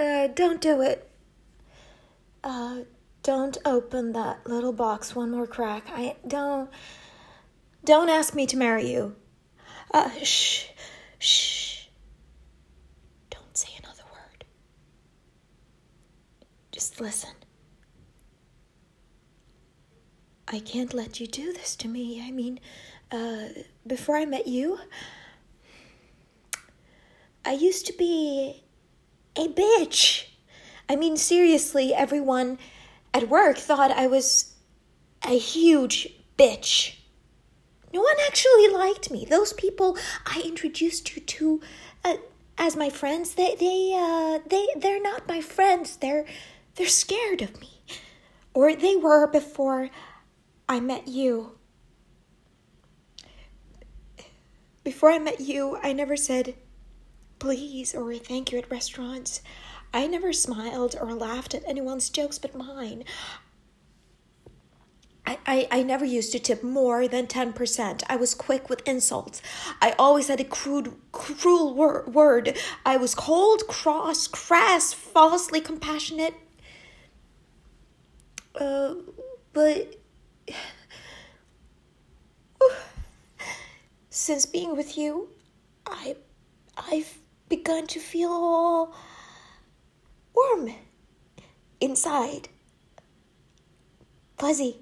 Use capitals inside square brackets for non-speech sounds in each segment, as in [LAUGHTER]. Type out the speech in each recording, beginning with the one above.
uh, don't do it. Uh, don't open that little box one more crack. I don't. Don't ask me to marry you. Uh, shh, shh. Don't say another word. Just listen. I can't let you do this to me. I mean, uh, before I met you, I used to be a bitch. I mean, seriously, everyone at work thought I was a huge bitch. No one actually liked me. Those people I introduced you to uh, as my friends, they they uh, they they're not my friends. They're they're scared of me, or they were before I met you. Before I met you, I never said please or thank you at restaurants. I never smiled or laughed at anyone's jokes but mine. I, I, I never used to tip more than 10%. I was quick with insults. I always had a crude, cruel wor- word. I was cold, cross, crass, falsely compassionate. Uh, but [SIGHS] since being with you, I, I've begun to feel warm inside, fuzzy.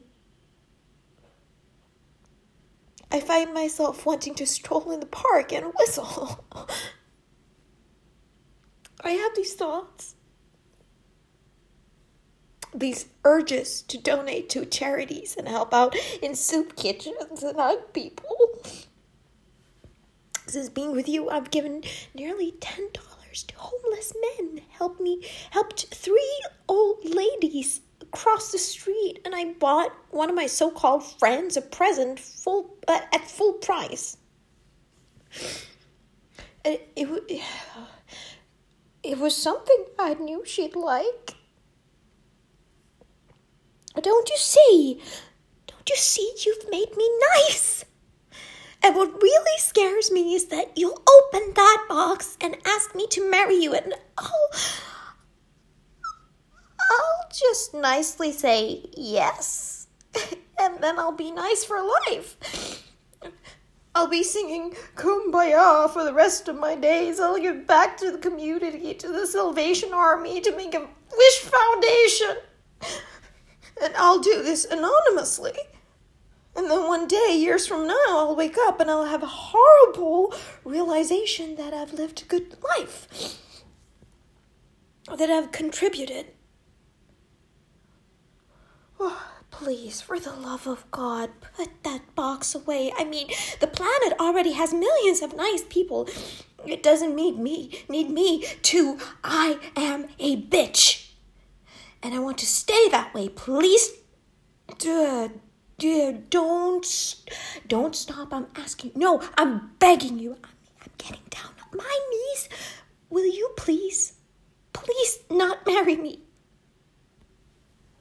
I find myself wanting to stroll in the park and whistle. [LAUGHS] I have these thoughts, these urges to donate to charities and help out in soup kitchens and hug people. Since being with you, I've given nearly ten dollars to homeless men. Helped me, helped three old ladies cross the street, and I bought one of my so-called friends a present full uh, at full price. It, it it was something I knew she'd like. Don't you see? Don't you see you've made me nice? And what really scares me is that you'll open that box and ask me to marry you, and I'll. I'll just nicely say yes. [LAUGHS] and then I'll be nice for life. I'll be singing Kumbaya for the rest of my days. I'll give back to the community, to the Salvation Army, to make a wish foundation. And I'll do this anonymously. And then one day, years from now, I'll wake up and I'll have a horrible realization that I've lived a good life, that I've contributed. Oh, please, for the love of God, put that box away. I mean, the planet already has millions of nice people. It doesn't need me, need me to I am a bitch. And I want to stay that way. Please, duh, dear, don't, don't stop. I'm asking. No, I'm begging you. I'm, I'm getting down on my knees. Will you please,